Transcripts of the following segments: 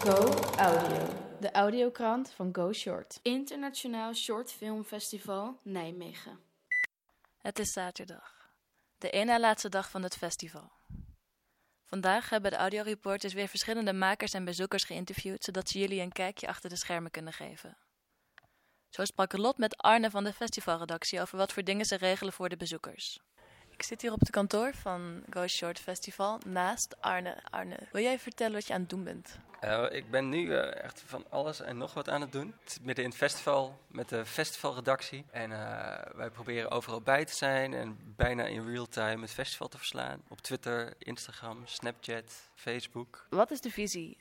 Go Audio, de audiokrant van Go Short. Internationaal Short Film Festival Nijmegen. Het is zaterdag, de één na laatste dag van het festival. Vandaag hebben de audioreporters weer verschillende makers en bezoekers geïnterviewd, zodat ze jullie een kijkje achter de schermen kunnen geven. Zo sprak Lot met Arne van de festivalredactie over wat voor dingen ze regelen voor de bezoekers. Ik zit hier op het kantoor van Go Short Festival naast Arne. Arne, wil jij vertellen wat je aan het doen bent? Uh, ik ben nu uh, echt van alles en nog wat aan het doen. Het midden in het festival met de festivalredactie. En uh, wij proberen overal bij te zijn en bijna in real time het festival te verslaan. Op Twitter, Instagram, Snapchat, Facebook. Wat is de visie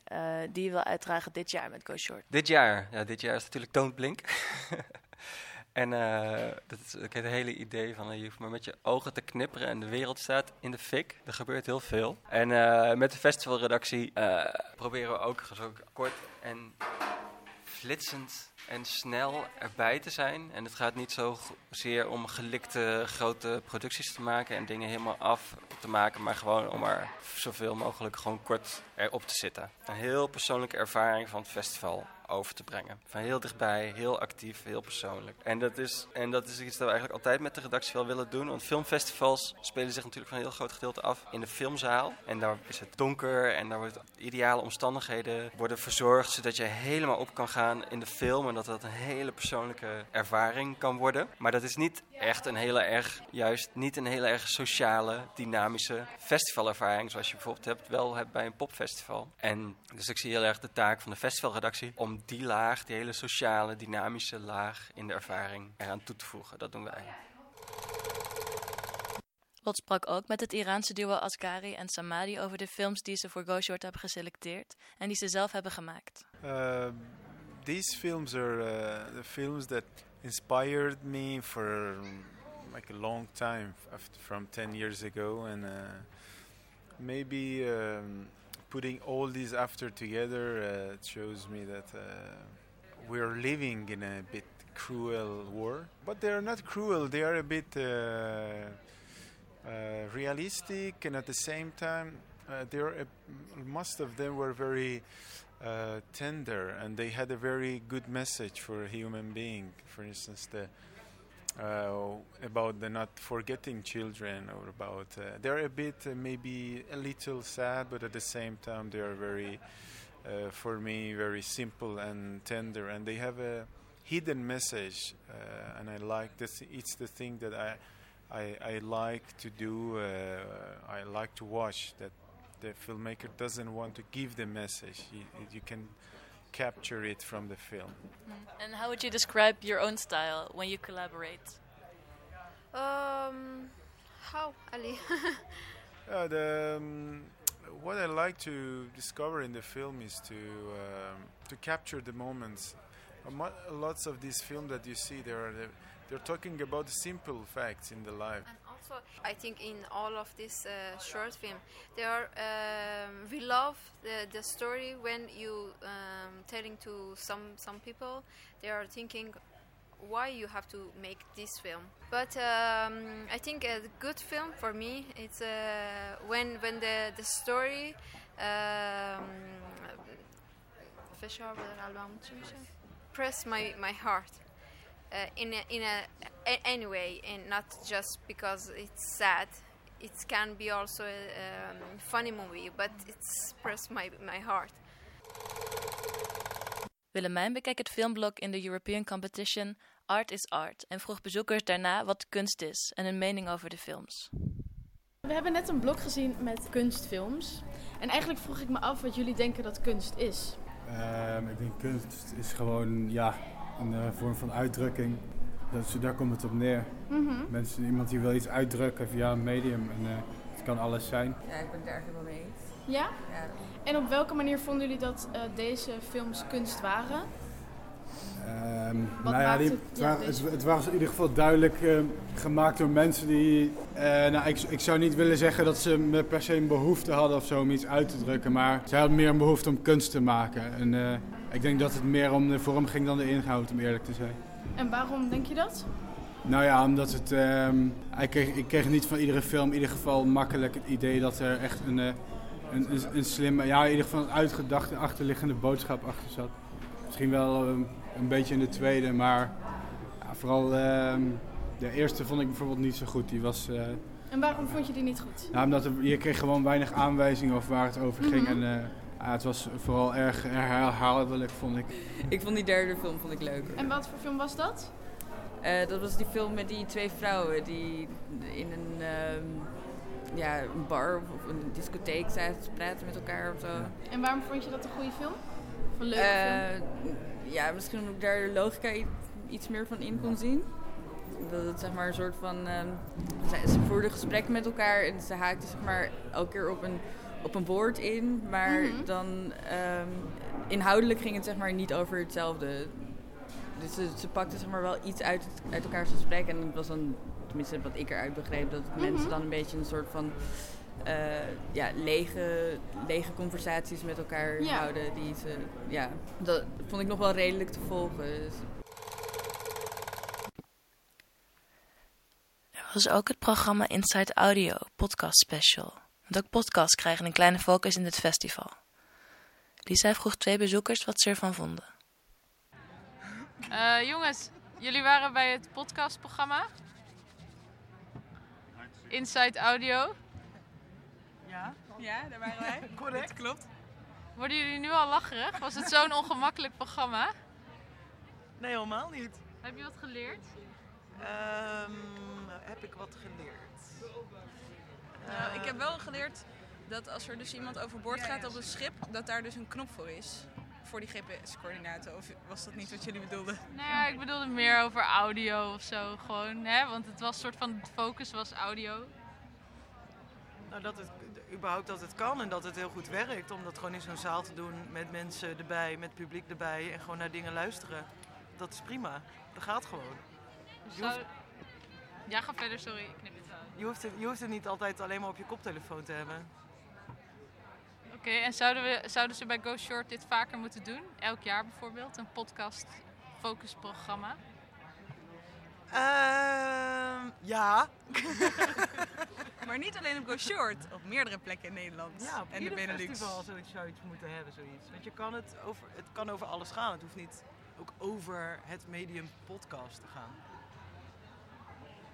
die je wil uitdragen dit jaar met Go Short? Dit jaar? Ja, dit jaar is natuurlijk Don't Blink. En uh, dat het hele idee van je hoeft maar met je ogen te knipperen en de wereld staat in de fik. Er gebeurt heel veel. En uh, met de festivalredactie uh, proberen we ook zo kort en flitsend en snel erbij te zijn. En het gaat niet zozeer om gelikte grote producties te maken en dingen helemaal af te maken, maar gewoon om er zoveel mogelijk gewoon kort erop te zitten. Een heel persoonlijke ervaring van het festival over te brengen. Van heel dichtbij, heel actief, heel persoonlijk. En dat is, en dat is iets dat we eigenlijk altijd met de redactie wel willen doen. Want filmfestivals spelen zich natuurlijk van een heel groot gedeelte af in de filmzaal. En daar is het donker en daar worden ideale omstandigheden worden verzorgd. Zodat je helemaal op kan gaan in de film. En dat dat een hele persoonlijke ervaring kan worden. Maar dat is niet echt een hele erg, juist niet een hele erg sociale, dynamische festivalervaring. Zoals je bijvoorbeeld hebt, wel hebt bij een popfestival. En dus ik zie heel erg de taak van de festivalredactie om die laag, die hele sociale, dynamische laag in de ervaring eraan toe te voegen. Dat doen wij. Lot sprak ook met het Iraanse duo Asghari en Samadi over de films die ze voor Go Short hebben geselecteerd en die ze zelf hebben gemaakt. Uh, these films are uh, the films that inspired me for like a long time, from 10 years ago, and uh, maybe. Um, putting all these after together uh, shows me that uh, we're living in a bit cruel war. But they're not cruel they are a bit uh, uh realistic and at the same time uh, they're most of them were very tender and they had a very good message for a human being. For instance the uh, about the not forgetting children or about uh, they're a bit uh, maybe a little sad but at the same time they are very uh, for me very simple and tender and they have a hidden message uh, and I like this it's the thing that I I, I like to do uh, I like to watch that the filmmaker doesn't want to give the message. You, you can capture it from the film. Mm. And how would you describe your own style when you collaborate? Um, how, Ali? uh, the, um, what I like to discover in the film is to um, to capture the moments. Uh, lots of these films that you see, they are they're talking about simple facts in the life. Also I think in all of this uh, short film there are um, we love the, the story when you um, telling to some some people they are thinking why you have to make this film. But um, I think a good film for me it's uh, when when the the story um, press my my heart in a, in a, a, any way, and not just because it's sad. It can be also a um, funny movie, but it's pressed my my heart. Willemijn bekeek het filmblok in de European Competition Art is Art en vroeg bezoekers daarna wat kunst is en hun mening over de films. We hebben net een blok gezien met kunstfilms. En eigenlijk vroeg ik me af wat jullie denken dat kunst is. Um, ik denk kunst is gewoon ja, een uh, vorm van uitdrukking. Dat, daar komt het op neer. Mm -hmm. Mensen, iemand die wil iets uitdrukken via een medium. En uh, het kan alles zijn. Ja, ik ben het daar helemaal mee eens. Ja? ja? En op welke manier vonden jullie dat uh, deze films kunst waren? Um, nou ja, die, het, ja, het, het, was in ieder geval duidelijk uh, gemaakt door mensen die. Uh, nou, ik, ik, zou niet willen zeggen dat ze per se een behoefte hadden of zo om iets uit te drukken, maar zij hadden meer een behoefte om kunst te maken. En uh, ik denk dat het meer om de vorm ging dan de inhoud, om eerlijk te zijn. En waarom denk je dat? Nou ja, omdat het. Um, ik, kreeg, ik kreeg niet van iedere film in ieder geval makkelijk het idee dat er echt een, een, een, slimme, ja, in ieder geval een uitgedachte achterliggende boodschap achter zat. Misschien wel um, een beetje in de tweede, maar ja, vooral ehm, de eerste vond ik bijvoorbeeld niet zo goed. Die was, uh, en waarom vond je die niet goed? Nou, omdat er, je kreeg gewoon weinig aanwijzingen over waar het over ging. Mhm. En uh, ja, het was vooral erg herhaaldelijk, vond ik. Ik vond die derde film vond ik leuker. En wat voor film was dat? Uh, dat was die film met die twee vrouwen die in een, uh, ja, een bar of een discotheek zaten te praten met elkaar of zo. En waarom vond je dat een goede film? Of een leuke film? Ja, misschien omdat ik daar de logica iets meer van in kon zien. Dat het zeg maar een soort van. Uh, ze voerden gesprekken met elkaar en ze haakten zeg maar elke keer op een, op een woord in. Maar mhm. dan um, inhoudelijk ging het zeg maar niet over hetzelfde. Dus ze, ze pakten zeg maar wel iets uit, uit elkaars gesprek. En het was dan, tenminste wat ik eruit begreep, dat mhm. mensen dan een beetje een soort van. Uh, ja, lege, lege conversaties met elkaar houden. Die ze, ja, dat vond ik nog wel redelijk te volgen. Dus was ook het programma Inside Audio podcast special. Want ook podcasts krijgen een kleine focus in dit festival. Lisa vroeg twee bezoekers wat ze ervan vonden. Uh, jongens, jullie waren bij het podcastprogramma Inside Audio. Ja, ja daar waren wij. Correct. klopt. Worden jullie nu al lacherig? Was het zo'n ongemakkelijk programma? Nee, helemaal niet. Heb je wat geleerd? Um, heb ik wat geleerd? Nou, ik heb wel geleerd dat als er dus iemand overboord gaat op een schip, dat daar dus een knop voor is. Voor die GPS-coördinaten. Of was dat niet wat jullie bedoelden? Nee, ik bedoelde meer over audio of zo. Gewoon, hè? Want het was soort van, de focus was audio. Nou, dat het, überhaupt dat het kan en dat het heel goed werkt. Om dat gewoon in zo'n zaal te doen met mensen erbij, met publiek erbij. En gewoon naar dingen luisteren. Dat is prima. Dat gaat gewoon. Ja, ga verder, sorry. Ik knip het uit. Je hoeft, het, je hoeft het niet altijd alleen maar op je koptelefoon te hebben. Oké, en zouden, we, zouden ze bij Go Short dit vaker moeten doen? Elk jaar bijvoorbeeld? Een podcast focusprogramma? Uh, ja. maar niet alleen op Go Short, op meerdere plekken in Nederland ja, en de Benelux. festival zoiets, zou iets moeten hebben, zoiets. Want je kan het, over, het kan over alles gaan. Het hoeft niet ook over het medium podcast te gaan.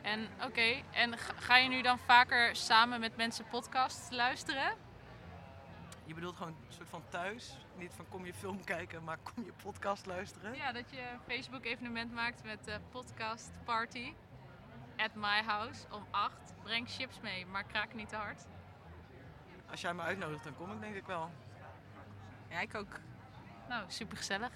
En oké, en ga je nu dan vaker samen met mensen podcasts luisteren? Je bedoelt gewoon een soort van thuis? Niet van kom je film kijken, maar kom je podcast luisteren? Ja, dat je een Facebook evenement maakt met de podcast party at my house om 8. Breng chips mee, maar kraak niet te hard. Als jij me uitnodigt, dan kom ik denk ik wel. Ja, ik ook. Nou, super gezellig.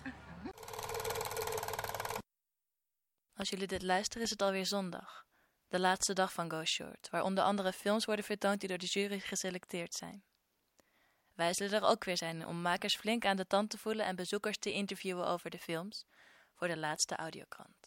Als jullie dit luisteren is het alweer zondag de laatste dag van Go Short, waar onder andere films worden vertoond die door de jury geselecteerd zijn. Wij zullen er ook weer zijn om makers flink aan de tand te voelen en bezoekers te interviewen over de films voor de laatste audiokrant.